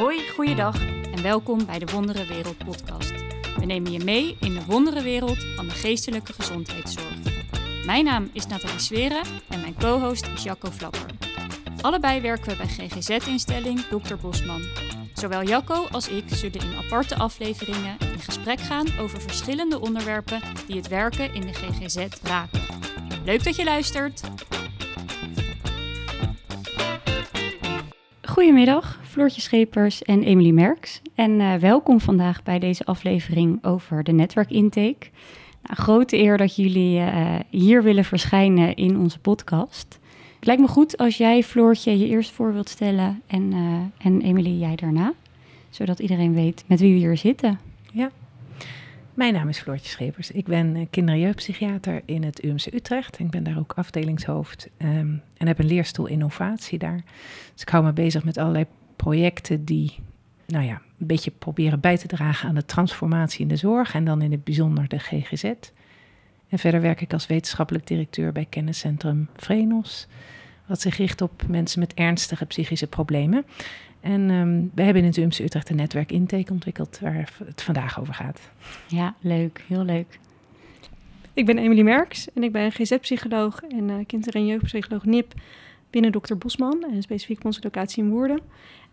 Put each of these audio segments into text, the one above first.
Hoi, goeiedag en welkom bij de Wondere Wereld podcast. We nemen je mee in de wondere wereld van de geestelijke gezondheidszorg. Mijn naam is Nathalie Sweren en mijn co-host is Jacco Flapper. Allebei werken we bij GGZ-instelling Dr. Bosman. Zowel Jacco als ik zullen in aparte afleveringen in gesprek gaan over verschillende onderwerpen die het werken in de GGZ raken. Leuk dat je luistert! Goedemiddag, Floortje Schepers en Emily Merks. En uh, welkom vandaag bij deze aflevering over de netwerkintake. Nou, grote eer dat jullie uh, hier willen verschijnen in onze podcast. Het lijkt me goed als jij, Floortje, je eerst voor wilt stellen en, uh, en Emily, jij daarna. Zodat iedereen weet met wie we hier zitten. Ja, mijn naam is Floortje Schepers. Ik ben kinder- en jeugdpsychiater in het UMC Utrecht. Ik ben daar ook afdelingshoofd um, en heb een leerstoel innovatie daar. Dus ik hou me bezig met allerlei projecten die, nou ja, een beetje proberen bij te dragen aan de transformatie in de zorg en dan in het bijzonder de GGZ. En verder werk ik als wetenschappelijk directeur bij kenniscentrum Vrenos, wat zich richt op mensen met ernstige psychische problemen. En um, we hebben in het UMC Utrecht een netwerk intake ontwikkeld waar het vandaag over gaat. Ja, leuk. Heel leuk. Ik ben Emily Merks en ik ben GZ-psycholoog en uh, kinder- en jeugdpsycholoog NIP binnen Dr. Bosman en specifiek onze locatie in Woerden.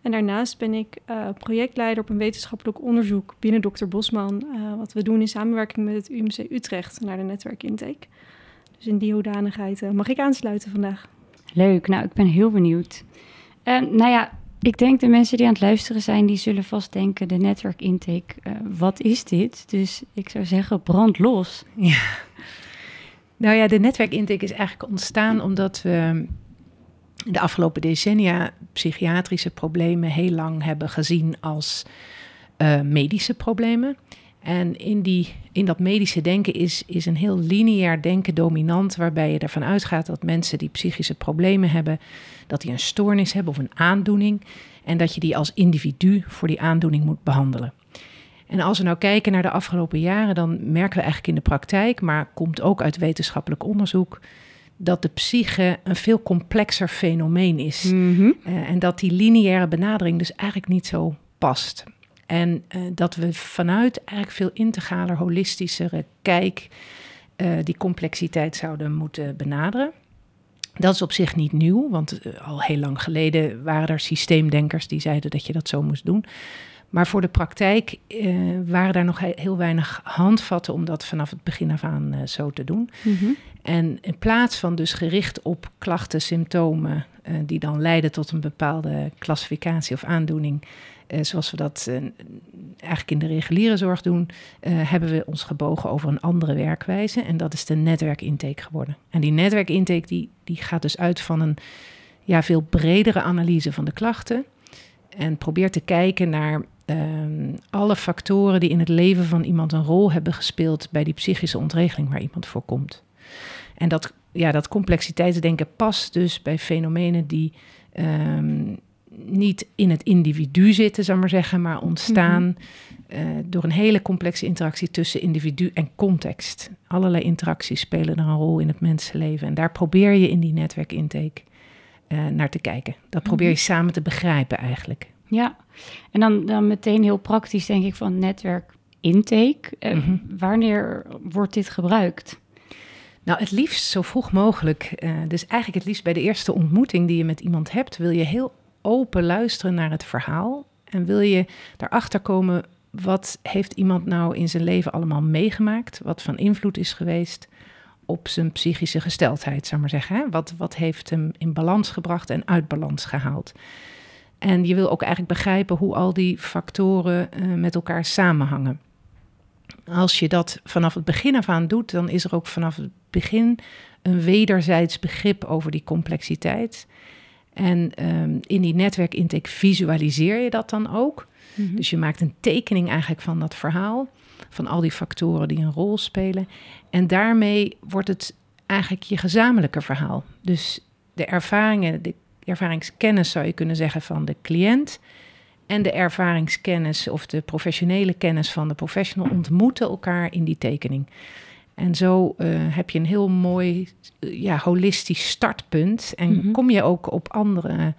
En daarnaast ben ik uh, projectleider op een wetenschappelijk onderzoek binnen Dr. Bosman, uh, wat we doen in samenwerking met het UMC Utrecht naar de netwerkintake. Dus in die hoedanigheid uh, mag ik aansluiten vandaag. Leuk, nou ik ben heel benieuwd. nou ja, ik denk de mensen die aan het luisteren zijn, die zullen vast denken, de netwerkintake, wat is dit? Dus ik zou zeggen, brand los. Ja. Nou ja, de netwerkintake is eigenlijk ontstaan omdat we de afgelopen decennia psychiatrische problemen heel lang hebben gezien als uh, medische problemen. En in, die, in dat medische denken is, is een heel lineair denken dominant, waarbij je ervan uitgaat dat mensen die psychische problemen hebben, dat die een stoornis hebben of een aandoening, en dat je die als individu voor die aandoening moet behandelen. En als we nou kijken naar de afgelopen jaren, dan merken we eigenlijk in de praktijk, maar komt ook uit wetenschappelijk onderzoek, dat de psyche een veel complexer fenomeen is. Mhm. Uh, en dat die lineaire benadering dus eigenlijk niet zo past. En uh, dat we vanuit eigenlijk veel integraler, holistischere kijk uh, die complexiteit zouden moeten benaderen. Dat is op zich niet nieuw, want al heel lang geleden waren er systeemdenkers die zeiden dat je dat zo moest doen. Maar voor de praktijk uh, waren daar nog heel weinig handvatten om dat vanaf het begin af aan uh, zo te doen. Mm-hmm. En in plaats van dus gericht op klachten, symptomen, uh, die dan leiden tot een bepaalde klassificatie of aandoening, zoals we dat eigenlijk in de reguliere zorg doen, hebben we ons gebogen over een andere werkwijze. En dat is de netwerkintake geworden. En die netwerkintake die, die gaat dus uit van een ja, veel bredere analyse van de klachten. En probeert te kijken naar um, alle factoren die in het leven van iemand een rol hebben gespeeld bij die psychische ontregeling waar iemand voor komt. En dat, ja, dat complexiteitsdenken past dus bij fenomenen die um, niet in het individu zitten, zou maar zeggen, maar ontstaan mm-hmm. uh, door een hele complexe interactie tussen individu en context. Allerlei interacties spelen er een rol in het mensenleven. En daar probeer je in die netwerkintake uh, naar te kijken. Dat probeer je mm-hmm. samen te begrijpen eigenlijk. Ja, en dan, dan meteen heel praktisch denk ik van netwerkintake. Uh, mm-hmm. Wanneer wordt dit gebruikt? Nou, het liefst zo vroeg mogelijk. Uh, dus eigenlijk het liefst bij de eerste ontmoeting die je met iemand hebt, wil je heel open luisteren naar het verhaal. En wil je daarachter komen, wat heeft iemand nou in zijn leven allemaal meegemaakt? Wat van invloed is geweest op zijn psychische gesteldheid, zou maar zeggen. Hè? Wat, wat heeft hem in balans gebracht en uit balans gehaald? En je wil ook eigenlijk begrijpen hoe al die factoren uh, met elkaar samenhangen. Als je dat vanaf het begin af aan doet, dan is er ook vanaf het begin een wederzijds begrip over die complexiteit. En um, in die netwerkintake visualiseer je dat dan ook. Mm-hmm. Dus je maakt een tekening eigenlijk van dat verhaal, van al die factoren die een rol spelen. En daarmee wordt het eigenlijk je gezamenlijke verhaal. Dus de ervaringen, de ervaringskennis zou je kunnen zeggen van de cliënt en de ervaringskennis of de professionele kennis van de professional ontmoeten elkaar in die tekening. En zo uh, heb je een heel mooi, uh, ja, holistisch startpunt. En mm-hmm. kom je ook op andere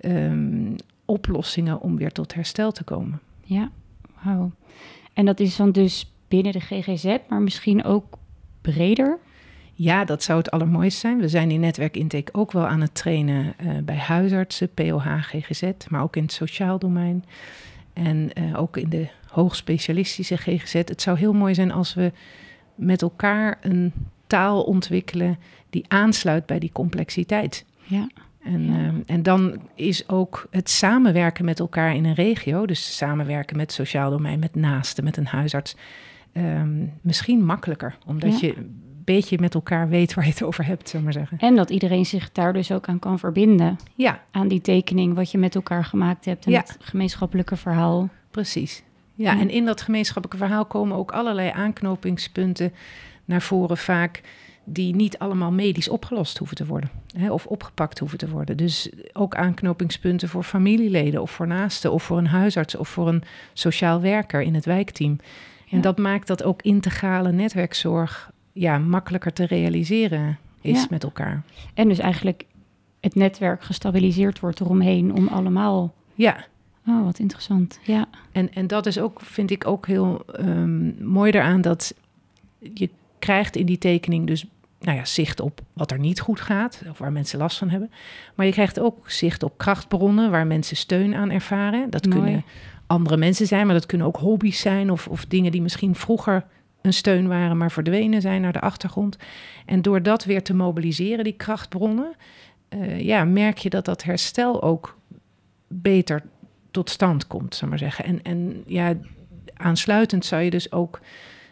um, oplossingen om weer tot herstel te komen. Ja, wauw. En dat is dan dus binnen de GGZ, maar misschien ook breder? Ja, dat zou het allermooist zijn. We zijn in netwerkintake ook wel aan het trainen uh, bij huisartsen, POH, GGZ, maar ook in het sociaal domein. En uh, ook in de hoogspecialistische GGZ. Het zou heel mooi zijn als we met elkaar een taal ontwikkelen die aansluit bij die complexiteit. Ja. En, ja. uh, en dan is ook het samenwerken met elkaar in een regio, dus samenwerken met het sociaal domein, met naasten, met een huisarts, um, misschien makkelijker. Omdat ja. je beetje met elkaar weet waar je het over hebt, zullen we maar zeggen. En dat iedereen zich daar dus ook aan kan verbinden. Ja. Aan die tekening wat je met elkaar gemaakt hebt en Ja. het gemeenschappelijke verhaal. Precies. Ja, Ja. en in dat gemeenschappelijke verhaal komen ook allerlei aanknopingspunten naar voren, vaak die niet allemaal medisch opgelost hoeven te worden hè, of opgepakt hoeven te worden. Dus ook aanknopingspunten voor familieleden of voor naasten of voor een huisarts of voor een sociaal werker in het wijkteam. En Ja. dat maakt dat ook integrale netwerkzorg ja, makkelijker te realiseren is Ja. met elkaar. En dus eigenlijk het netwerk gestabiliseerd wordt eromheen om allemaal... Ja, Oh, wat interessant. Ja, En, en dat is ook, vind ik ook heel ehm, mooi eraan dat je krijgt in die tekening dus nou ja, zicht op wat er niet goed gaat, of waar mensen last van hebben. Maar je krijgt ook zicht op krachtbronnen waar mensen steun aan ervaren. Dat Mooi. kunnen andere mensen zijn, maar dat kunnen ook hobby's zijn of, of dingen die misschien vroeger een steun waren, maar verdwenen zijn naar de achtergrond. En door dat weer te mobiliseren, die krachtbronnen, eh, ja, merk je dat dat herstel ook beter tot stand komt, zal maar zeggen. En, en ja, aansluitend zou je dus ook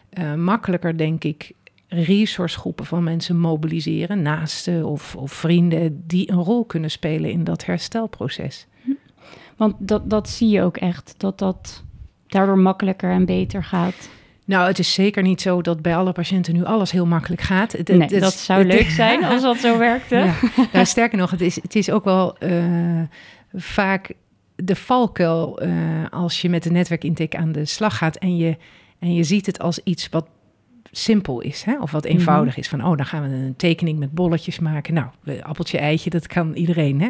eh, makkelijker, denk ik, resourcegroepen van mensen mobiliseren, naasten of, of vrienden, die een rol kunnen spelen in dat herstelproces. want dat, dat zie je ook echt. Dat dat daardoor makkelijker en beter gaat. Nou, het is zeker niet zo dat bij alle patiënten nu alles heel makkelijk gaat. Het- nee, het is- dat zou het- leuk zijn als dat zo werkte. Ja. Nou, sterker nog, het is, het is ook wel eh, vaak de valkuil eh, als je met de netwerkintake aan de slag gaat en je, en je ziet het als iets wat simpel is, hè? of wat eenvoudig is. Van, oh, dan gaan we een tekening met bolletjes maken. Nou, appeltje, eitje, dat kan iedereen. Hè?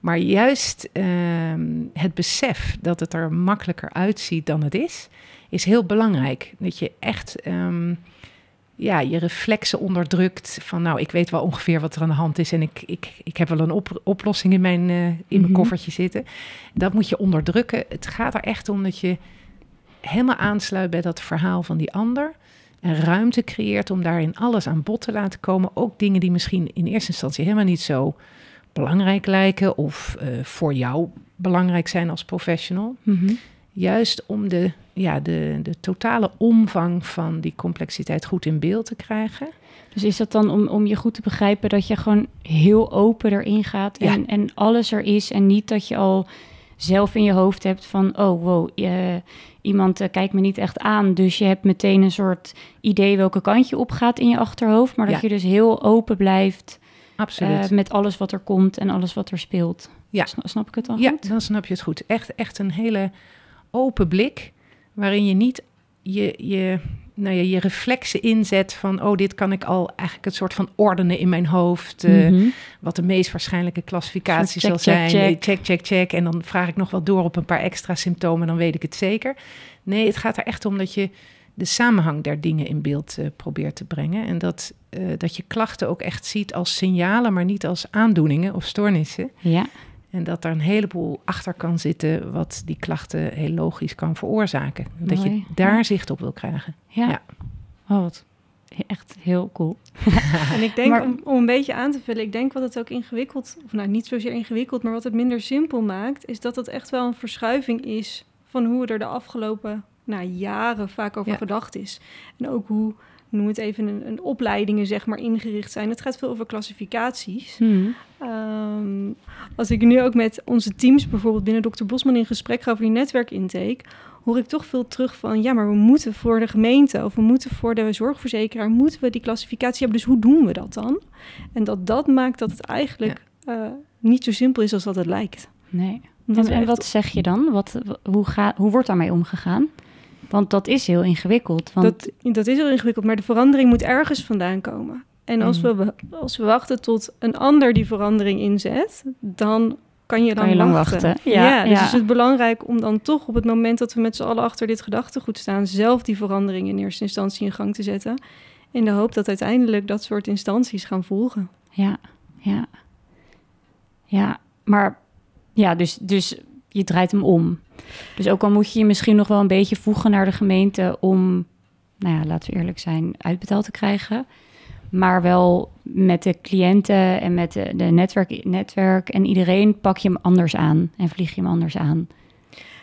Maar juist ehm, het besef dat het er makkelijker uitziet dan het is, is heel belangrijk. Dat je echt ehm, ja, je reflexen onderdrukt van nou, ik weet wel ongeveer wat er aan de hand is en ik, ik, ik heb wel een op- oplossing in mijn, eh, in mijn Mhm. koffertje zitten. Dat moet je onderdrukken. Het gaat er echt om dat je helemaal aansluit bij dat verhaal van die ander en ruimte creëert om daarin alles aan bod te laten komen. Ook dingen die misschien in eerste instantie helemaal niet zo belangrijk lijken of eh, voor jou belangrijk zijn als professional. Mhm. Juist om de, ja, de, de totale omvang van die complexiteit goed in beeld te krijgen. Dus is dat dan om, om je goed te begrijpen dat je gewoon heel open erin gaat en, Ja. en alles er is en niet dat je al zelf in je hoofd hebt van, oh wow, je- iemand eh, kijkt me niet echt aan, dus je hebt meteen een soort idee welke kant je op gaat in je achterhoofd, maar dat Ja. je dus heel open blijft Absoluut. eh, met alles wat er komt en alles wat er speelt. Ja. Sna- snap ik het dan ja, goed? dan snap je het goed. Echt, echt een hele open blik, waarin je niet je, je, nou ja, je reflexen inzet van, oh, dit kan ik al eigenlijk een soort van ordenen in mijn hoofd. eh, Mhm. Wat de meest waarschijnlijke klassificatie zal check, zijn. check, check, check, check. En dan vraag ik nog wat door op een paar extra symptomen, dan weet ik het zeker. Nee, het gaat er echt om dat je de samenhang der dingen in beeld eh, probeert te brengen. En dat, eh, dat je klachten ook echt ziet als signalen, maar niet als aandoeningen of stoornissen. Ja, En dat er een heleboel achter kan zitten wat die klachten heel logisch kan veroorzaken. Dat je daar ja. zicht op wil krijgen. ja. Ja. Oh, wat echt heel cool. En ik denk, Maar- om, om een beetje aan te vullen, ik denk wat het ook ingewikkeld, of nou niet zozeer ingewikkeld, maar wat het minder simpel maakt, is dat het echt wel een verschuiving is van hoe er de afgelopen nou, jaren vaak over Ja. gedacht is. En ook hoe, noem het even, een, een opleidingen zeg maar ingericht zijn. Het gaat veel over klassificaties. Mhm. Ehm, als ik nu ook met onze teams bijvoorbeeld binnen Dr. Bosman in gesprek ga over die netwerkintake, hoor ik toch veel terug van ja, maar we moeten voor de gemeente of we moeten voor de zorgverzekeraar moeten we die klassificatie hebben. Dus hoe doen we dat dan? En dat dat maakt dat het eigenlijk eh, niet zo simpel is als dat het lijkt. Nee. En, en wat zeg je dan? Wat, hoe, ga, hoe wordt daarmee omgegaan? Want dat is heel ingewikkeld. Want, dat, dat is heel ingewikkeld, maar de verandering moet ergens vandaan komen. En als, Mhm. we, als we wachten tot een ander die verandering inzet, dan kan je lang, je lang wachten. wachten. Ja, Ja, dus ja. is het belangrijk om dan toch op het moment dat we met z'n allen achter dit gedachtegoed staan, zelf die verandering in eerste instantie in gang te zetten. In de hoop dat uiteindelijk dat soort instanties gaan volgen. Ja, ja. Ja, maar ja, dus, dus je draait hem om. Dus ook al moet je je misschien nog wel een beetje voegen naar de gemeente om, nou ja, laten we eerlijk zijn, uitbetaald te krijgen. Maar wel met de cliënten en met de, de netwerk, netwerk en iedereen pak je hem anders aan en vlieg je hem anders aan.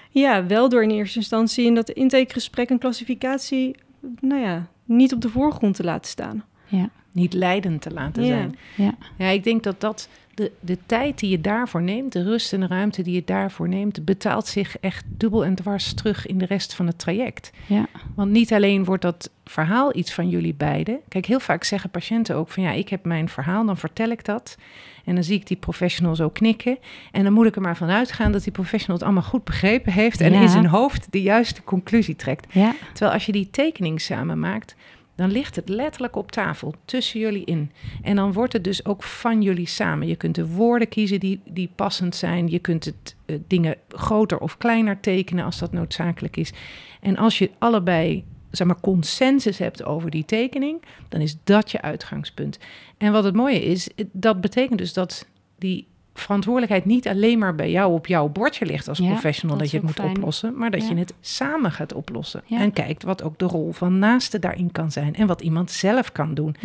Ja, wel door in eerste instantie in dat intakegesprek en klassificatie, nou ja, niet op de voorgrond te laten staan. Ja, Niet leidend te laten Ja. zijn. ja, Ja, ik denk dat dat de, de tijd die je daarvoor neemt, de rust en de ruimte die je daarvoor neemt, betaalt zich echt dubbel en dwars terug in de rest van het traject. ja, Want niet alleen wordt dat verhaal iets van jullie beiden. Kijk, heel vaak zeggen patiënten ook van ja, ik heb mijn verhaal, dan vertel ik dat. En dan zie ik die professional zo knikken. En dan moet ik er maar van uitgaan dat die professional het allemaal goed begrepen heeft en Ja. in zijn hoofd de juiste conclusie trekt. ja, Terwijl als je die tekening samen maakt, dan ligt het letterlijk op tafel tussen jullie in. En dan wordt het dus ook van jullie samen. Je kunt de woorden kiezen die, die passend zijn. Je kunt het eh, dingen groter of kleiner tekenen als dat noodzakelijk is. En als je allebei zeg maar, consensus hebt over die tekening, dan is dat je uitgangspunt. En wat het mooie is, dat betekent dus dat die verantwoordelijkheid niet alleen maar bij jou op jouw bordje ligt als Ja, professional dat dat je het moet fijn. oplossen, maar dat Ja. je het samen gaat oplossen. Ja. En kijkt wat ook de rol van naaste daarin kan zijn en wat iemand zelf kan doen.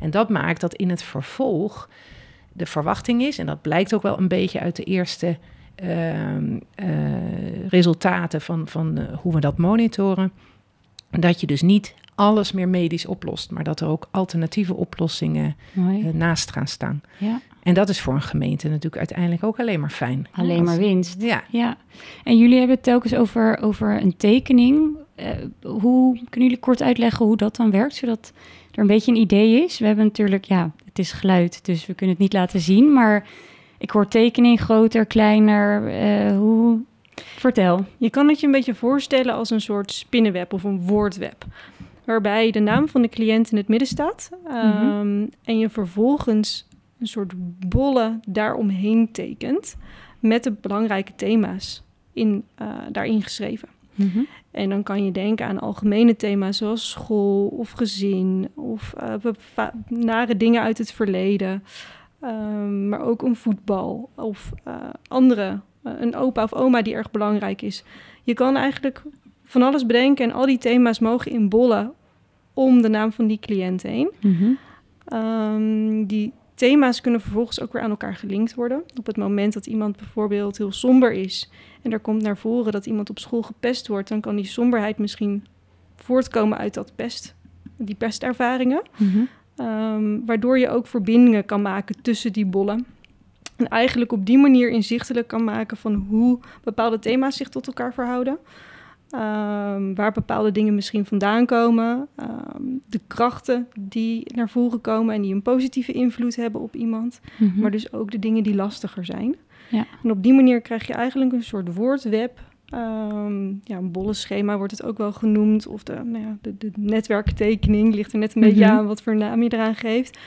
En dat maakt dat in het vervolg de verwachting is, en dat blijkt ook wel een beetje uit de eerste ehm, eh, resultaten van, van eh, hoe we dat monitoren, dat je dus niet alles meer medisch oplost, maar dat er ook alternatieve oplossingen eh, naast gaan staan. Ja, En dat is voor een gemeente natuurlijk uiteindelijk ook alleen maar fijn. alleen Als- maar winst. Ja, Ja, en jullie hebben het telkens over, over een tekening. Eh, hoe kunnen jullie kort uitleggen hoe dat dan werkt, zodat er een beetje een idee is? We hebben natuurlijk, ja, het is geluid, dus we kunnen het niet laten zien. Maar ik hoor tekening groter, kleiner. eh, hoe? Vertel. Je kan het je een beetje voorstellen als een soort spinnenweb of een woordweb. Waarbij de naam van de cliënt in het midden staat. ehm, En je vervolgens een soort bolle daaromheen tekent. Met de belangrijke thema's in, eh, daarin geschreven. En dan kan je denken aan algemene thema's zoals school of gezin of bepa- nare dingen uit het verleden. Ehm, maar ook een voetbal of eh, andere, een opa of oma die erg belangrijk is. Je kan eigenlijk van alles bedenken en al die thema's mogen inbollen om de naam van die cliënt heen. Mhm. Ehm, die thema's kunnen vervolgens ook weer aan elkaar gelinkt worden. Op het moment dat iemand bijvoorbeeld heel somber is en er komt naar voren dat iemand op school gepest wordt, dan kan die somberheid misschien voortkomen uit dat pest, die pestervaringen. Mhm. Ehm, waardoor je ook verbindingen kan maken tussen die bollen. En eigenlijk op die manier inzichtelijk kan maken van hoe bepaalde thema's zich tot elkaar verhouden. Ehm, waar bepaalde dingen misschien vandaan komen. Ehm, de krachten die naar voren komen en die een positieve invloed hebben op iemand. Mhm. Maar dus ook de dingen die lastiger zijn. Ja. En op die manier krijg je eigenlijk een soort woordweb. Ehm, ja, een bollenschema wordt het ook wel genoemd. Of de, nou ja, de, de netwerktekening ligt er net een beetje Mhm. aan wat voor naam je eraan geeft.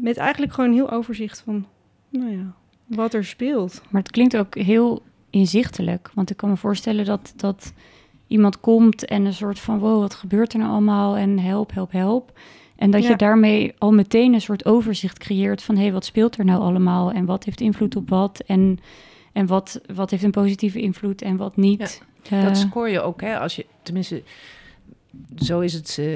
Met eigenlijk gewoon een heel overzicht van nou ja, wat er speelt. Maar het klinkt ook heel inzichtelijk. Want ik kan me voorstellen dat, dat iemand komt en een soort van... wow, wat gebeurt er nou allemaal? En help, help, help. En dat Ja. je daarmee al meteen een soort overzicht creëert van... hé, hey, wat speelt er nou allemaal? En wat heeft invloed op wat? En, en wat, wat heeft een positieve invloed en wat niet? Eh, Dat scoor je ook, hè, als je, tenminste, zo is het eh,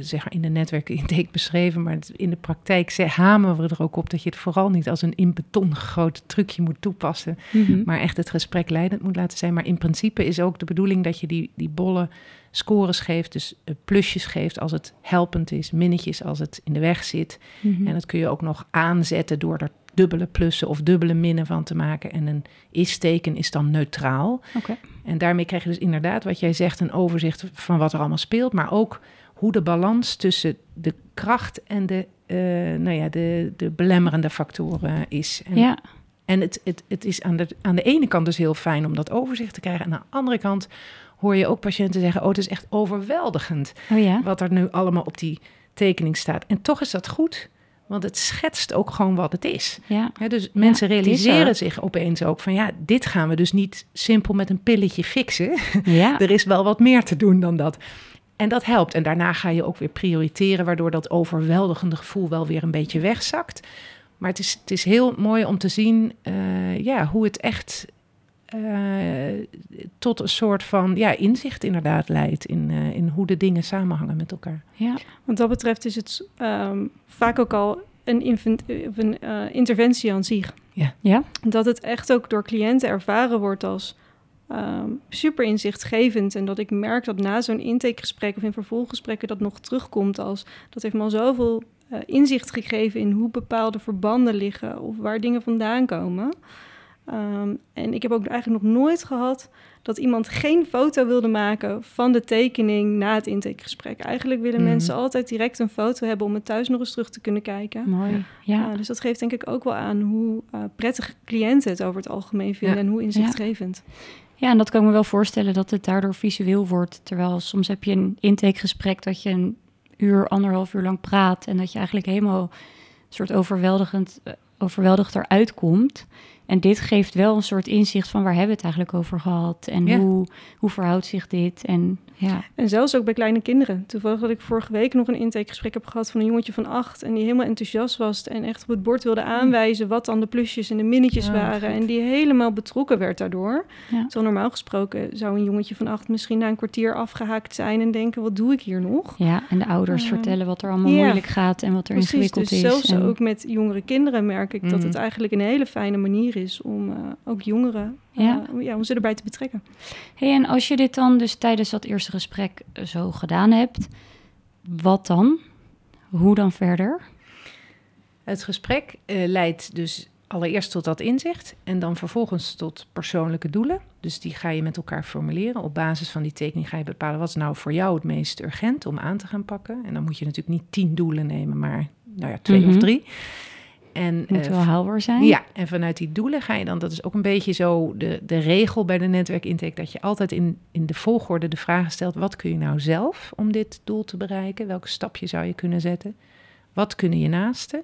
zeg maar in de netwerkintake beschreven, maar in de praktijk hameren we er ook op dat je het vooral niet als een in beton gegoten trucje moet toepassen, mhm. maar echt het gesprek leidend moet laten zijn. Maar in principe is ook de bedoeling dat je die, die bolle scores geeft, dus eh, plusjes geeft als het helpend is, minnetjes als het in de weg zit. Mhm. En dat kun je ook nog aanzetten door er dubbele plussen of dubbele minnen van te maken. En een is-teken is dan neutraal. Oké. En daarmee krijg je dus inderdaad, wat jij zegt, een overzicht van wat er allemaal speelt. Maar ook hoe de balans tussen de kracht en de, eh, nou ja, de, de belemmerende factoren is. En, Ja, en het, het, het is aan de, aan de ene kant dus heel fijn om dat overzicht te krijgen. En aan de andere kant hoor je ook patiënten zeggen: Oh, het is echt overweldigend oh ja. wat er nu allemaal op die tekening staat. En toch is dat goed, Want het schetst ook gewoon wat het is. Ja. Dus mensen realiseren er. zich opeens ook van ja, dit gaan we dus niet simpel met een pilletje fixen. Ja. er is wel wat meer te doen dan dat. En dat helpt. En daarna ga je ook weer prioriteren, waardoor dat overweldigende gevoel wel weer een beetje wegzakt. Maar het is, het is heel mooi om te zien eh, ja, hoe het echt tot een soort van ja, inzicht inderdaad leidt in, eh, in hoe de dingen samenhangen met elkaar. ja. Wat dat betreft is het ehm, vaak ook al een, een eh, interventie aan zich. Ja. Dat het echt ook door cliënten ervaren wordt als ehm, super inzichtgevend. En dat ik merk dat na zo'n intakegesprek of in vervolggesprekken dat nog terugkomt als... dat heeft me al zoveel eh, inzicht gegeven in hoe bepaalde verbanden liggen... of waar dingen vandaan komen. Ehm, en ik heb ook eigenlijk nog nooit gehad dat iemand geen foto wilde maken van de tekening na het intakegesprek. Eigenlijk willen Mhm. mensen altijd direct een foto hebben om het thuis nog eens terug te kunnen kijken. Mooi. Ja. Ja, dus dat geeft denk ik ook wel aan hoe eh, prettig cliënten het over het algemeen vinden Ja. en hoe inzichtgevend. ja, en dat kan ik me wel voorstellen dat het daardoor visueel wordt. Terwijl soms heb je een intakegesprek dat je een uur, anderhalf uur lang praat... en dat je eigenlijk helemaal een soort overweldigend, eh, overweldigd eruit komt... En dit geeft wel een soort inzicht van waar hebben we het eigenlijk over gehad en Ja. hoe, hoe verhoudt zich dit. En ja, En zelfs ook bij kleine kinderen. Toevallig dat ik vorige week nog een intakegesprek heb gehad van een jongetje van acht. En die helemaal enthousiast was en echt op het bord wilde aanwijzen wat dan de plusjes en de minnetjes Oh, waren. goed. En die helemaal betrokken werd daardoor. Ja. Zo normaal gesproken zou een jongetje van acht misschien na een kwartier afgehaakt zijn en denken, wat doe ik hier nog? ja, en de ouders vertellen wat er allemaal moeilijk gaat en wat er Precies, ingewikkeld dus is. zelfs en, ook met jongere kinderen merk ik dat het eigenlijk een hele fijne manier is om eh, ook jongeren eh, Ja. ja, om ze erbij te betrekken. Hey, en als je dit dan dus tijdens dat eerste gesprek eh, zo gedaan hebt, wat dan? Hoe dan verder? Het gesprek eh, leidt dus allereerst tot dat inzicht en dan vervolgens tot persoonlijke doelen. Dus die ga je met elkaar formuleren. Op basis van die tekening ga je bepalen wat is nou voor jou het meest urgent om aan te gaan pakken. En dan moet je natuurlijk niet tien doelen nemen, maar nou ja, twee Mhm. of drie. En, Moet eh, wel haalbaar zijn. ja, en vanuit die doelen ga je dan, dat is ook een beetje zo de, de regel bij de netwerkintake, dat je altijd in, in de volgorde de vraag stelt, wat kun je nou zelf om dit doel te bereiken? Welke stapje zou je kunnen zetten? Wat kunnen je naasten?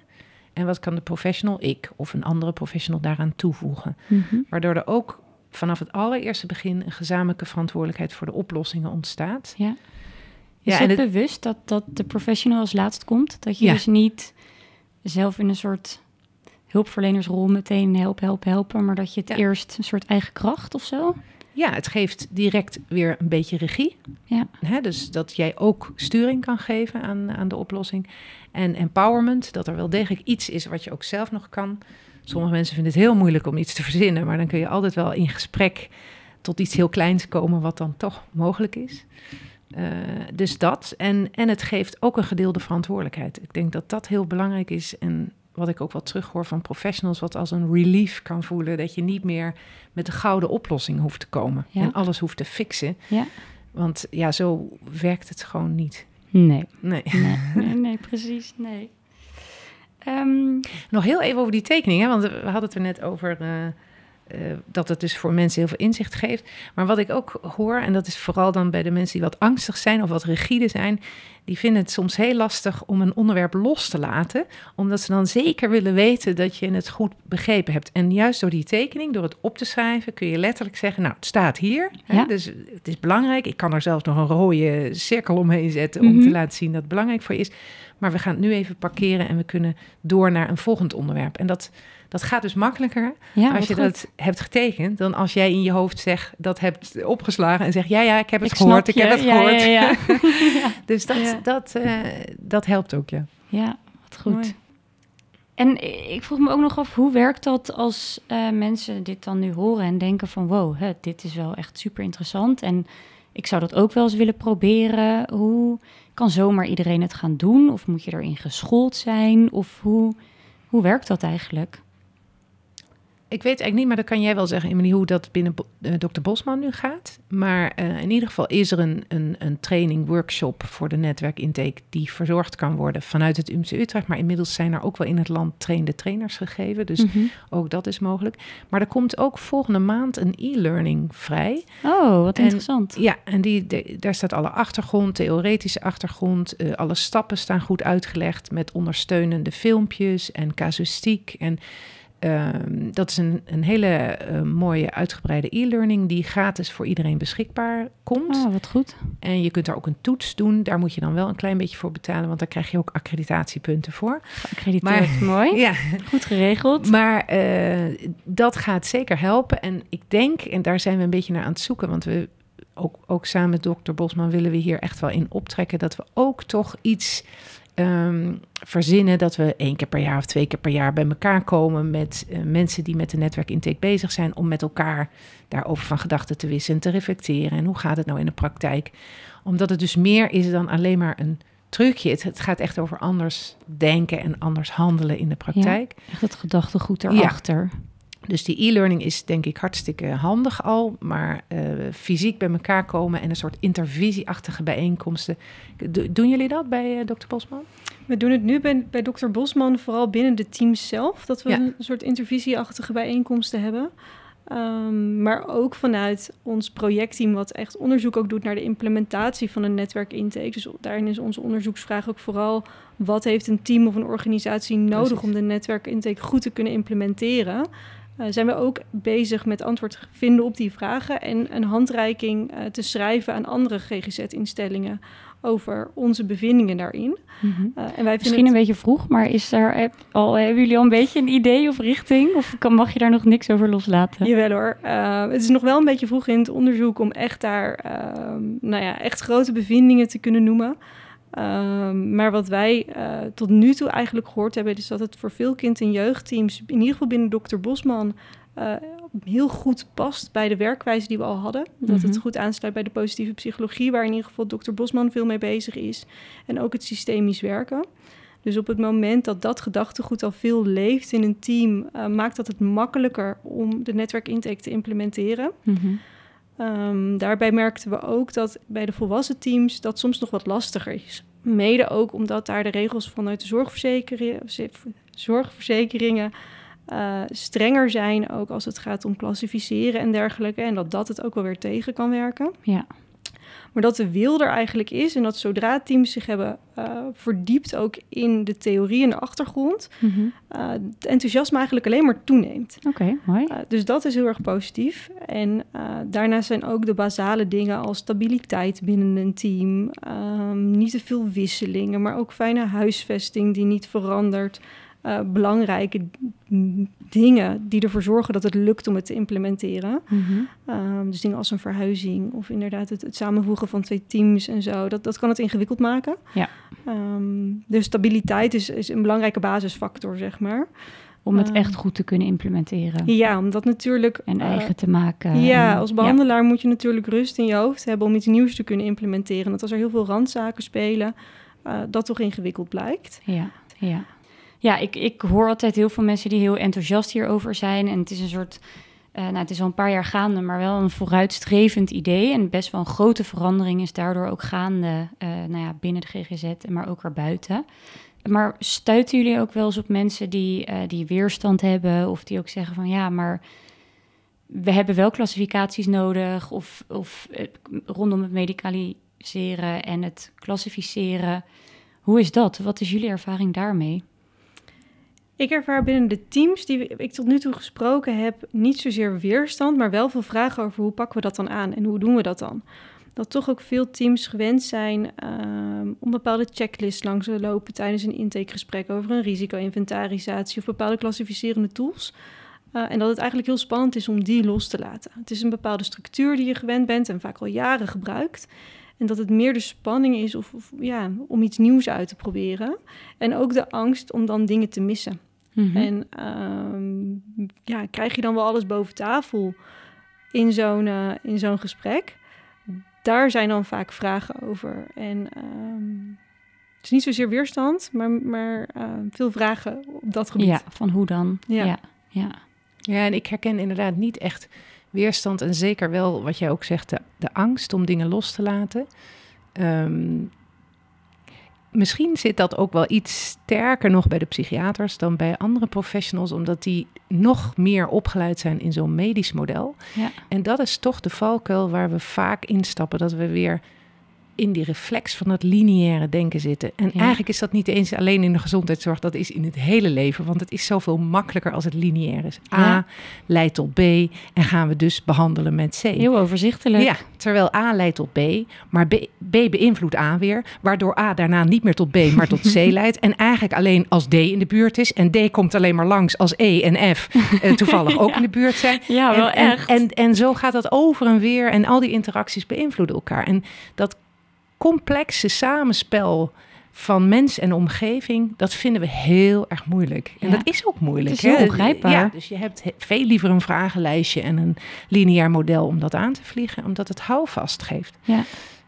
En wat kan de professional, ik of een andere professional daaraan toevoegen? Mhm. Waardoor er ook vanaf het allereerste begin een gezamenlijke verantwoordelijkheid voor de oplossingen ontstaat. Ja. Is Ja, het bewust dat, dat de professional als laatst komt? Dat je Ja. dus niet zelf in een soort hulpverlenersrol meteen help, help, helpen, maar dat je het Ja. eerst een soort eigen kracht of zo? Ja, het geeft direct weer een beetje regie. Ja. Hè, dus dat jij ook sturing kan geven aan, aan de oplossing. En empowerment, dat er wel degelijk iets is wat je ook zelf nog kan. Sommige mensen vinden het heel moeilijk om iets te verzinnen, maar dan kun je altijd wel in gesprek tot iets heel kleins komen wat dan toch mogelijk is. Eh, dus dat. En, en het geeft ook een gedeelde verantwoordelijkheid. Ik denk dat dat heel belangrijk is. En wat ik ook wel terughoor van professionals, wat als een relief kan voelen. Dat je niet meer met de gouden oplossing hoeft te komen. Ja. En alles hoeft te fixen. Ja. Want ja, zo werkt het gewoon niet. Nee. Nee. Nee, nee, nee precies, nee. Ehm, Nog heel even over die tekening, hè? want we hadden het er net over eh, eh, dat het dus voor mensen heel veel inzicht geeft. Maar wat ik ook hoor, en dat is vooral dan bij de mensen die wat angstig zijn of wat rigide zijn, die vinden het soms heel lastig om een onderwerp los te laten, omdat ze dan zeker willen weten dat je het goed begrepen hebt. En juist door die tekening, door het op te schrijven, kun je letterlijk zeggen, nou, het staat hier, hè? Ja. dus het is belangrijk. Ik kan er zelfs nog een rode cirkel omheen zetten om Mhm. te laten zien dat het belangrijk voor je is. Maar we gaan het nu even parkeren en we kunnen door naar een volgend onderwerp. En dat, dat gaat dus makkelijker ja, als je goed. dat hebt getekend, dan als jij in je hoofd zegt dat hebt opgeslagen en zegt ja, ja, ik heb het Ik gehoord, ik heb het Ja, gehoord. ja, ja. Dus dat, dat, eh, dat helpt ook, ja. Ja, wat goed. Mooi. En ik vroeg me ook nog af, hoe werkt dat als eh, mensen dit dan nu horen en denken van... wow, hè, dit is wel echt super interessant en ik zou dat ook wel eens willen proberen. Hoe kan zomaar iedereen het gaan doen? Of moet je erin geschoold zijn? Of hoe, hoe werkt dat eigenlijk? Ik weet eigenlijk niet, maar dat kan jij wel zeggen, Emily, hoe dat binnen uh, Dr. Bosman nu gaat. Maar uh, in ieder geval is er een, een, een training, workshop voor de netwerkintake die verzorgd kan worden vanuit het UMC Utrecht. Maar inmiddels zijn er ook wel in het land trainde trainers gegeven. Dus Mhm. ook dat is mogelijk. Maar er komt ook volgende maand een e-learning vrij. Oh, wat En- interessant. Ja, en die, de- daar staat alle achtergrond, theoretische achtergrond. eh, alle stappen staan goed uitgelegd met ondersteunende filmpjes en casuïstiek. En ehm, dat is een, een hele eh, mooie uitgebreide e-learning die gratis voor iedereen beschikbaar komt. Oh, wat goed. En je kunt daar ook een toets doen. Daar moet je dan wel een klein beetje voor betalen, want daar krijg je ook accreditatiepunten voor. Geaccrediteerd. Mooi. Ja, Goed geregeld. maar eh, dat gaat zeker helpen. En ik denk, en daar zijn we een beetje naar aan het zoeken, want we ook, ook samen met dokter Bosman willen we hier echt wel in optrekken, dat we ook toch iets ehm, verzinnen dat we één keer per jaar of twee keer per jaar bij elkaar komen met eh, mensen die met de netwerkintake bezig zijn, om met elkaar daarover van gedachten te wisselen en te reflecteren. En hoe gaat het nou in de praktijk? Omdat het dus meer is dan alleen maar een trucje. Het, het gaat echt over anders denken en anders handelen in de praktijk. Echt het gedachtegoed erachter. Dus die e-learning is denk ik hartstikke handig al, maar eh, fysiek bij elkaar komen en een soort intervisieachtige bijeenkomsten. Do- doen jullie dat bij eh, Dr. Bosman? We doen het nu bij, bij Dr. Bosman vooral binnen de teams zelf. Dat we Ja. een soort intervisieachtige bijeenkomsten hebben. Ehm, maar ook vanuit ons projectteam, wat echt onderzoek ook doet naar de implementatie van een netwerkintake. Dus daarin is onze onderzoeksvraag ook vooral: wat heeft een team of een organisatie nodig Precies. om de netwerkintake goed te kunnen implementeren? Eh, zijn we ook bezig met antwoord vinden op die vragen en een handreiking eh, te schrijven aan andere GGZ-instellingen over onze bevindingen daarin. Mhm. Eh, en wij Misschien het- een beetje vroeg, maar is er heb- al, hebben jullie al een beetje een idee of richting? Of kan, mag je daar nog niks over loslaten? Jawel hoor. Het is nog wel een beetje vroeg in het onderzoek om echt daar ehm, nou ja, echt grote bevindingen te kunnen noemen. Ehm, maar wat wij eh, tot nu toe eigenlijk gehoord hebben, is dat het voor veel kind- en jeugdteams, in ieder geval binnen Dr. Bosman, eh, heel goed past bij de werkwijze die we al hadden. Dat Mhm. het goed aansluit bij de positieve psychologie, waar in ieder geval Dr. Bosman veel mee bezig is. En ook het systemisch werken. Dus op het moment dat dat gedachtegoed al veel leeft in een team, eh, maakt dat het makkelijker om de netwerkintake te implementeren. Mhm. Ehm, daarbij merkten we ook dat bij de volwassen teams dat soms nog wat lastiger is. Mede ook omdat daar de regels vanuit de zorgverzekering, zorgverzekeringen eh, strenger zijn, ook als het gaat om klassificeren en dergelijke. En dat dat het ook wel weer tegen kan werken. Ja. Maar dat de wil er eigenlijk is en dat zodra teams zich hebben eh, verdiept ook in de theorie en de achtergrond, Mhm. eh, het enthousiasme eigenlijk alleen maar toeneemt. Oké, mooi. Uh, dus dat is heel erg positief. En daarnaast zijn ook de basale dingen als stabiliteit binnen een team, um, niet te veel wisselingen, maar ook fijne huisvesting die niet verandert. Uh, belangrijke dingen die ervoor zorgen dat het lukt om het te implementeren. Mhm. Um, dus dingen als een verhuizing of inderdaad het, het samenvoegen van twee teams en zo. Dat, dat kan het ingewikkeld maken. Ja. Um, dus stabiliteit is, is een belangrijke basisfactor, zeg maar. Om het Ah. echt goed te kunnen implementeren. Ja, omdat natuurlijk... En uh, eigen te maken. Ja, en- als behandelaar moet je natuurlijk rust in je hoofd hebben om iets nieuws te kunnen implementeren. Dat als er heel veel randzaken spelen, uh, dat toch ingewikkeld blijkt. Ja, ja. Ja, ik, ik hoor altijd heel veel mensen die heel enthousiast hierover zijn. En het is een soort, uh, nou het is al een paar jaar gaande, maar wel een vooruitstrevend idee. En best wel een grote verandering is daardoor ook gaande, uh, nou ja, binnen de GGZ, maar ook erbuiten. Maar stuiten jullie ook wel eens op mensen die, uh, die weerstand hebben of die ook zeggen van ja, maar we hebben wel klassificaties nodig of, of rondom het medicaliseren en het klassificeren. Hoe is dat? Wat is jullie ervaring daarmee? Ik ervaar binnen de teams die ik tot nu toe gesproken heb niet zozeer weerstand, maar wel veel vragen over hoe pakken we dat dan aan en hoe doen we dat dan. Dat toch ook veel teams gewend zijn um, om bepaalde checklists langs te lopen tijdens een intakegesprek over een risico-inventarisatie of bepaalde klassificerende tools. Uh, en dat het eigenlijk heel spannend is om die los te laten. Het is een bepaalde structuur die je gewend bent en vaak al jaren gebruikt. En dat het meer de spanning is of, of, ja, om iets nieuws uit te proberen. En ook de angst om dan dingen te missen. Mhm. En um, ja, krijg je dan wel alles boven tafel in zo'n, uh, in zo'n gesprek? Daar zijn dan vaak vragen over. En um, het is niet zozeer weerstand, maar, maar uh, veel vragen op dat gebied. Ja, van hoe dan? Ja. ja. ja. Ja, en ik herken inderdaad niet echt weerstand en zeker wel wat jij ook zegt, de, de angst om dingen los te laten. Ehm, misschien zit dat ook wel iets sterker nog bij de psychiaters dan bij andere professionals, omdat die nog meer opgeleid zijn in zo'n medisch model. Ja. En dat is toch de valkuil waar we vaak instappen, dat we weer in die reflex van dat lineaire denken zitten. En Ja. eigenlijk is dat niet eens alleen in de gezondheidszorg, dat is in het hele leven, want het is zoveel makkelijker als het lineair is. A Ja. leidt tot B en gaan we dus behandelen met C. Heel overzichtelijk. Ja, terwijl A leidt tot B, maar B, B beïnvloedt A weer, waardoor A daarna niet meer tot B, maar tot C leidt. En eigenlijk alleen als D in de buurt is. En D komt alleen maar langs als E en F eh, toevallig ook in de buurt zijn. Ja, wel en, echt. En, en, en zo gaat dat over en weer en al die interacties beïnvloeden elkaar. En dat complexe samenspel van mens en omgeving, dat vinden we heel erg moeilijk. En Ja. dat is ook moeilijk. Het is heel hè? ongrijpbaar. Ja, dus je hebt he- veel liever een vragenlijstje en een lineair model om dat aan te vliegen, omdat het houvast geeft. Ja.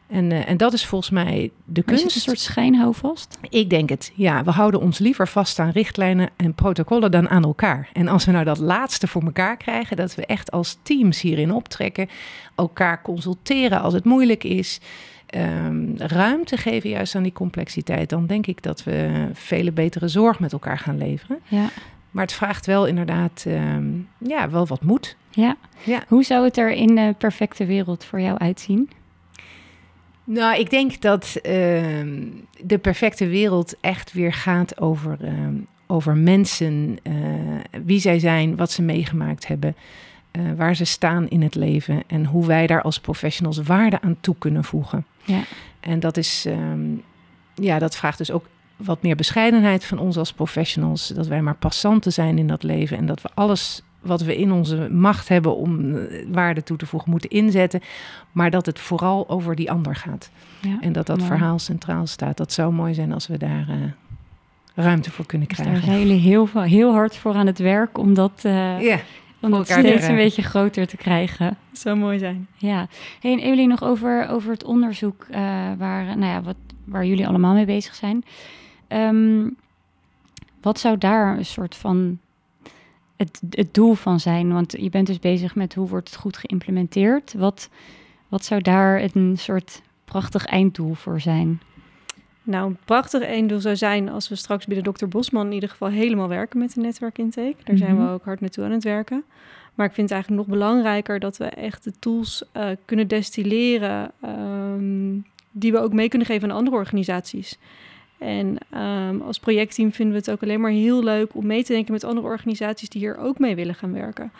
En, eh, en dat is volgens mij de Is kunst. een soort schijnhouvast? Ik denk het. Ja, we houden ons liever vast aan richtlijnen en protocollen dan aan elkaar. En als we nou dat laatste voor elkaar krijgen, dat we echt als teams hierin optrekken, elkaar consulteren als het moeilijk is, ehm, ruimte geven juist aan die complexiteit, dan denk ik dat we vele betere zorg met elkaar gaan leveren. Ja. Maar het vraagt wel inderdaad, ehm, ja, wel wat moed. ja. Ja. Hoe zou het er in de perfecte wereld voor jou uitzien? Nou, ik denk dat ehm, de perfecte wereld echt weer gaat over, over mensen, eh, wie zij zijn, wat ze meegemaakt hebben, eh, waar ze staan in het leven en hoe wij daar als professionals waarde aan toe kunnen voegen. Ja. En dat is, ehm, ja, dat vraagt dus ook wat meer bescheidenheid van ons als professionals, dat wij maar passanten zijn in dat leven en dat we alles wat we in onze macht hebben om eh, waarde toe te voegen moeten inzetten, maar dat het vooral over die ander gaat. Ja. En dat dat Mooi. verhaal centraal staat. Dat zou mooi zijn als we daar eh, ruimte voor kunnen Dus daar krijgen. zijn jullie heel, hard voor aan het werk om dat, Ja, om dat te steeds een beetje groter te krijgen. Zou mooi zijn. Ja. Hey, en Evelien, nog over, over het onderzoek eh, waar, nou ja, wat, waar jullie allemaal mee bezig zijn. Ehm, wat zou daar een soort van het, het doel van zijn? Want je bent dus bezig met hoe wordt het goed geïmplementeerd. Wat, wat zou daar een soort prachtig einddoel voor zijn? Nou, een prachtig einddoel zou zijn als we straks binnen Dr. Bosman in ieder geval helemaal werken met de netwerkintake. Daar zijn Mhm. we ook hard naartoe aan het werken. Maar ik vind het eigenlijk nog belangrijker dat we echt de tools eh, kunnen destilleren ehm, die we ook mee kunnen geven aan andere organisaties. En ehm, als projectteam vinden we het ook alleen maar heel leuk om mee te denken met andere organisaties die hier ook mee willen gaan werken.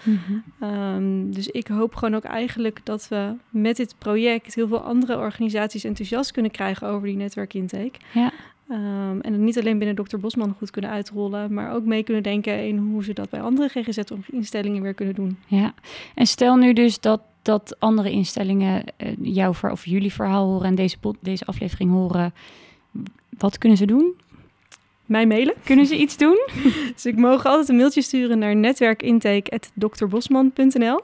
Ehm, dus ik hoop gewoon ook eigenlijk dat we met dit project heel veel andere organisaties enthousiast kunnen krijgen over die netwerkintake. Ja. Ehm, en het niet alleen binnen Dr. Bosman goed kunnen uitrollen, maar ook mee kunnen denken in hoe ze dat bij andere GGZ-instellingen weer kunnen doen. Ja, en stel nu dus dat, dat andere instellingen eh, jouw of jullie verhaal horen en deze, deze aflevering horen. Wat kunnen ze doen? Mij mailen. Kunnen ze iets doen? Dus ik mogen altijd een mailtje sturen naar netwerkintake.drbosman.nl.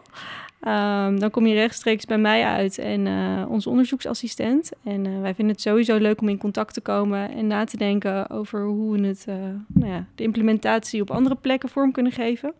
Ehm, dan kom je rechtstreeks bij mij uit en eh, onze onderzoeksassistent. En eh, wij vinden het sowieso leuk om in contact te komen en na te denken over hoe we het, eh, nou ja, de implementatie op andere plekken vorm kunnen geven.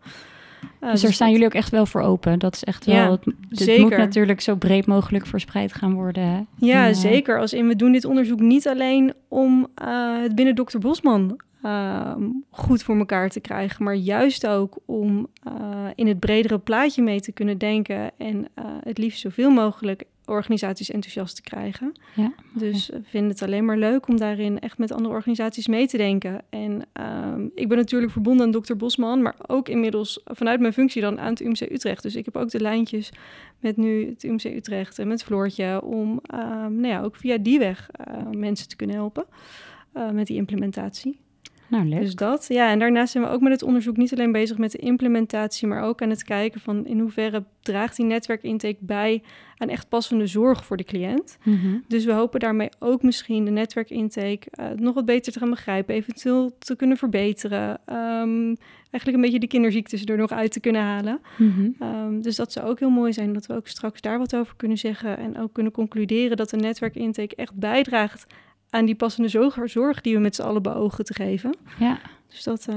Eh, dus daar staan dat- jullie ook echt wel voor open. Dat is echt wel. Ja, het, het moet natuurlijk zo breed mogelijk verspreid gaan worden. hè? Ja, En, eh, zeker. Als in, we doen dit onderzoek niet alleen om eh, het binnen Dr. Bosman ehm, goed voor elkaar te krijgen, maar juist ook om eh, in het bredere plaatje mee te kunnen denken en eh, het liefst zoveel mogelijk organisaties enthousiast te krijgen. Ja, Dus we vinden het alleen maar leuk om daarin echt met andere organisaties mee te denken. En ehm, ik ben natuurlijk verbonden aan Dr. Bosman, maar ook inmiddels vanuit mijn functie dan aan het UMC Utrecht. Dus ik heb ook de lijntjes met nu het UMC Utrecht en met Floortje om ehm, nou ja, ook via die weg eh, mensen te kunnen helpen eh, met die implementatie. Nou, leuk. Dus dat, ja. En daarnaast zijn we ook met het onderzoek niet alleen bezig met de implementatie, maar ook aan het kijken van in hoeverre draagt die netwerkintake bij aan echt passende zorg voor de cliënt. Mhm. Dus we hopen daarmee ook misschien de netwerkintake eh, nog wat beter te gaan begrijpen, eventueel te kunnen verbeteren. Ehm, eigenlijk een beetje de kinderziektes er nog uit te kunnen halen. Mhm. Ehm, dus dat zou ook heel mooi zijn dat we ook straks daar wat over kunnen zeggen en ook kunnen concluderen dat de netwerkintake echt bijdraagt aan die passende zorg, zorg die we met z'n allen beogen te geven. Ja, Dus dat, eh,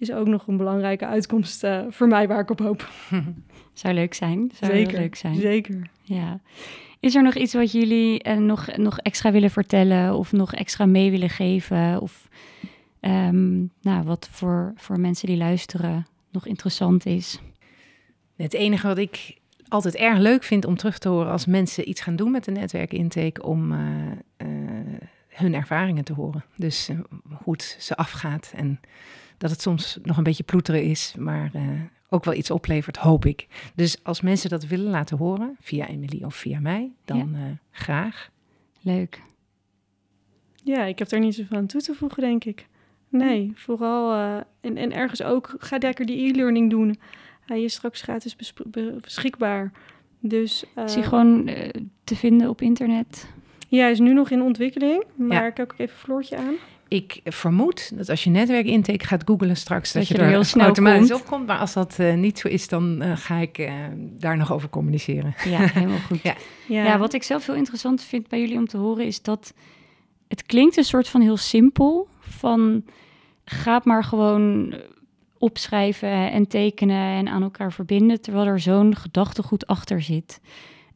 is ook nog een belangrijke uitkomst uh, voor mij waar ik op hoop. Zou leuk zijn. Zou zeker, leuk zijn. Zeker. Ja. Is er nog iets wat jullie uh, nog, nog extra willen vertellen of nog extra mee willen geven? Of um, nou, wat voor, voor mensen die luisteren nog interessant is? Het enige wat ik altijd erg leuk vind om terug te horen als mensen iets gaan doen met de netwerkintake, om uh, uh, hun ervaringen te horen. Dus uh, hoe het ze afgaat en dat het soms nog een beetje ploeteren is, maar ook wel iets oplevert, hoop ik. Dus als mensen dat willen laten horen, via Emily of via mij, dan ja. graag. Leuk. Ja, ik heb er niet zoveel aan toe te voegen, denk ik. Nee, vooral en, en ergens ook, ga lekker die e-learning doen. Hij is straks gratis beschikbaar. Dus, uh, is hij gewoon uh, te vinden op internet? Ja, hij is nu nog in ontwikkeling. Maar ja. ik heb ook even een floortje aan. Ik vermoed dat als je netwerkintake gaat googlen straks... dat, dat je er, er heel snel automatisch komt. op komt. Maar als dat uh, niet zo is, dan ga ik daar nog over communiceren. Ja, helemaal goed. ja. Ja. ja, wat ik zelf heel interessant vind bij jullie om te horen... is dat het klinkt een soort van heel simpel. Van, ga maar gewoon opschrijven en tekenen en aan elkaar verbinden, terwijl er zo'n gedachtegoed achter zit.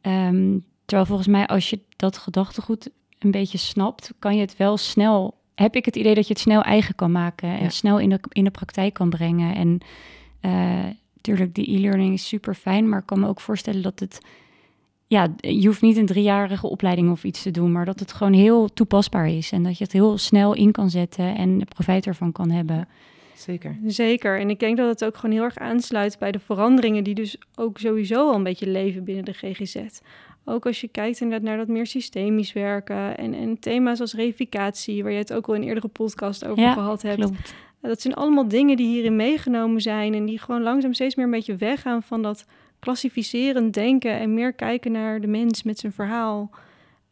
Um, terwijl volgens mij, als je dat gedachtegoed een beetje snapt, kan je het wel snel. Heb ik het idee dat je het snel eigen kan maken en ja. snel in de, in de praktijk kan brengen. En natuurlijk, uh, die e-learning is super fijn, maar ik kan me ook voorstellen dat het. Ja, je hoeft niet een driejarige opleiding of iets te doen, maar dat het gewoon heel toepasbaar is en dat je het heel snel in kan zetten en profijt ervan kan hebben. Zeker. Zeker. En ik denk dat het ook gewoon heel erg aansluit bij de veranderingen die dus ook sowieso al een beetje leven binnen de GGZ. Ook als je kijkt inderdaad naar dat meer systemisch werken en, en thema's als reificatie, waar je het ook al in een eerdere podcast over ja, gehad hebt. Klopt. Dat zijn allemaal dingen die hierin meegenomen zijn en die gewoon langzaam steeds meer een beetje weggaan van dat klassificerend denken en meer kijken naar de mens met zijn verhaal.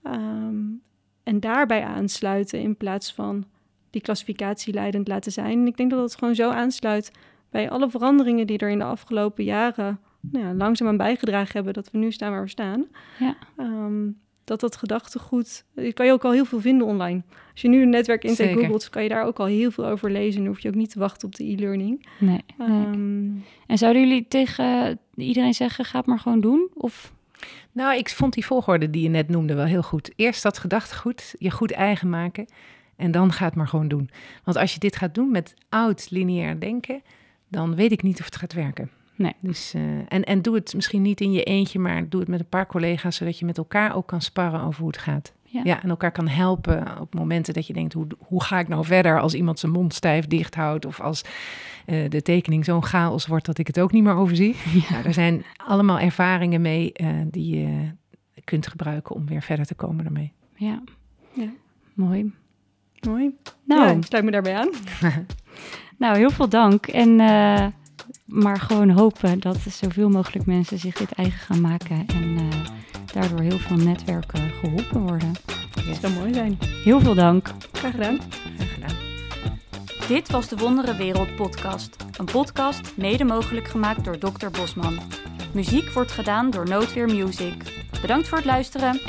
Um, en daarbij aansluiten in plaats van die klassificatie leidend laten zijn. En ik denk dat het gewoon zo aansluit bij alle veranderingen die er in de afgelopen jaren nou ja, langzaamaan bijgedragen hebben dat we nu staan waar we staan. Ja. Um, dat dat gedachtegoed, je kan je ook al heel veel vinden online. Als je nu een netwerk intake googelt, kan je daar ook al heel veel over lezen. En hoef je ook niet te wachten op de e-learning. Nee, nee. Um, en zouden jullie tegen iedereen zeggen, ga het maar gewoon doen? Of... Nou, ik vond die volgorde die je net noemde wel heel goed. Eerst dat gedachtegoed, je goed eigen maken. En dan ga het maar gewoon doen. Want als je dit gaat doen met oud lineair denken, dan weet ik niet of het gaat werken. Nee. Dus, uh, en, en doe het misschien niet in je eentje, maar doe het met een paar collega's, zodat je met elkaar ook kan sparren over hoe het gaat. Ja. ja en elkaar kan helpen op momenten dat je denkt, hoe, hoe ga ik nou verder als iemand zijn mond stijf dicht houdt of als uh, de tekening zo'n chaos wordt dat ik het ook niet meer overzie. Ja. Nou, er zijn allemaal ervaringen mee uh, die je kunt gebruiken om weer verder te komen daarmee. Ja, ja. mooi. Mooi. Nou, ja, sluit me daarbij aan. nou, heel veel dank. En uh, maar gewoon hopen dat zoveel mogelijk mensen zich dit eigen gaan maken. En uh, daardoor heel veel netwerken geholpen worden. Dat zou mooi zijn. Heel veel dank. Graag gedaan. Graag gedaan. Dit was de Wondere Wereld podcast. Een podcast mede mogelijk gemaakt door Dr. Bosman. Muziek wordt gedaan door Noodweer Music. Bedankt voor het luisteren.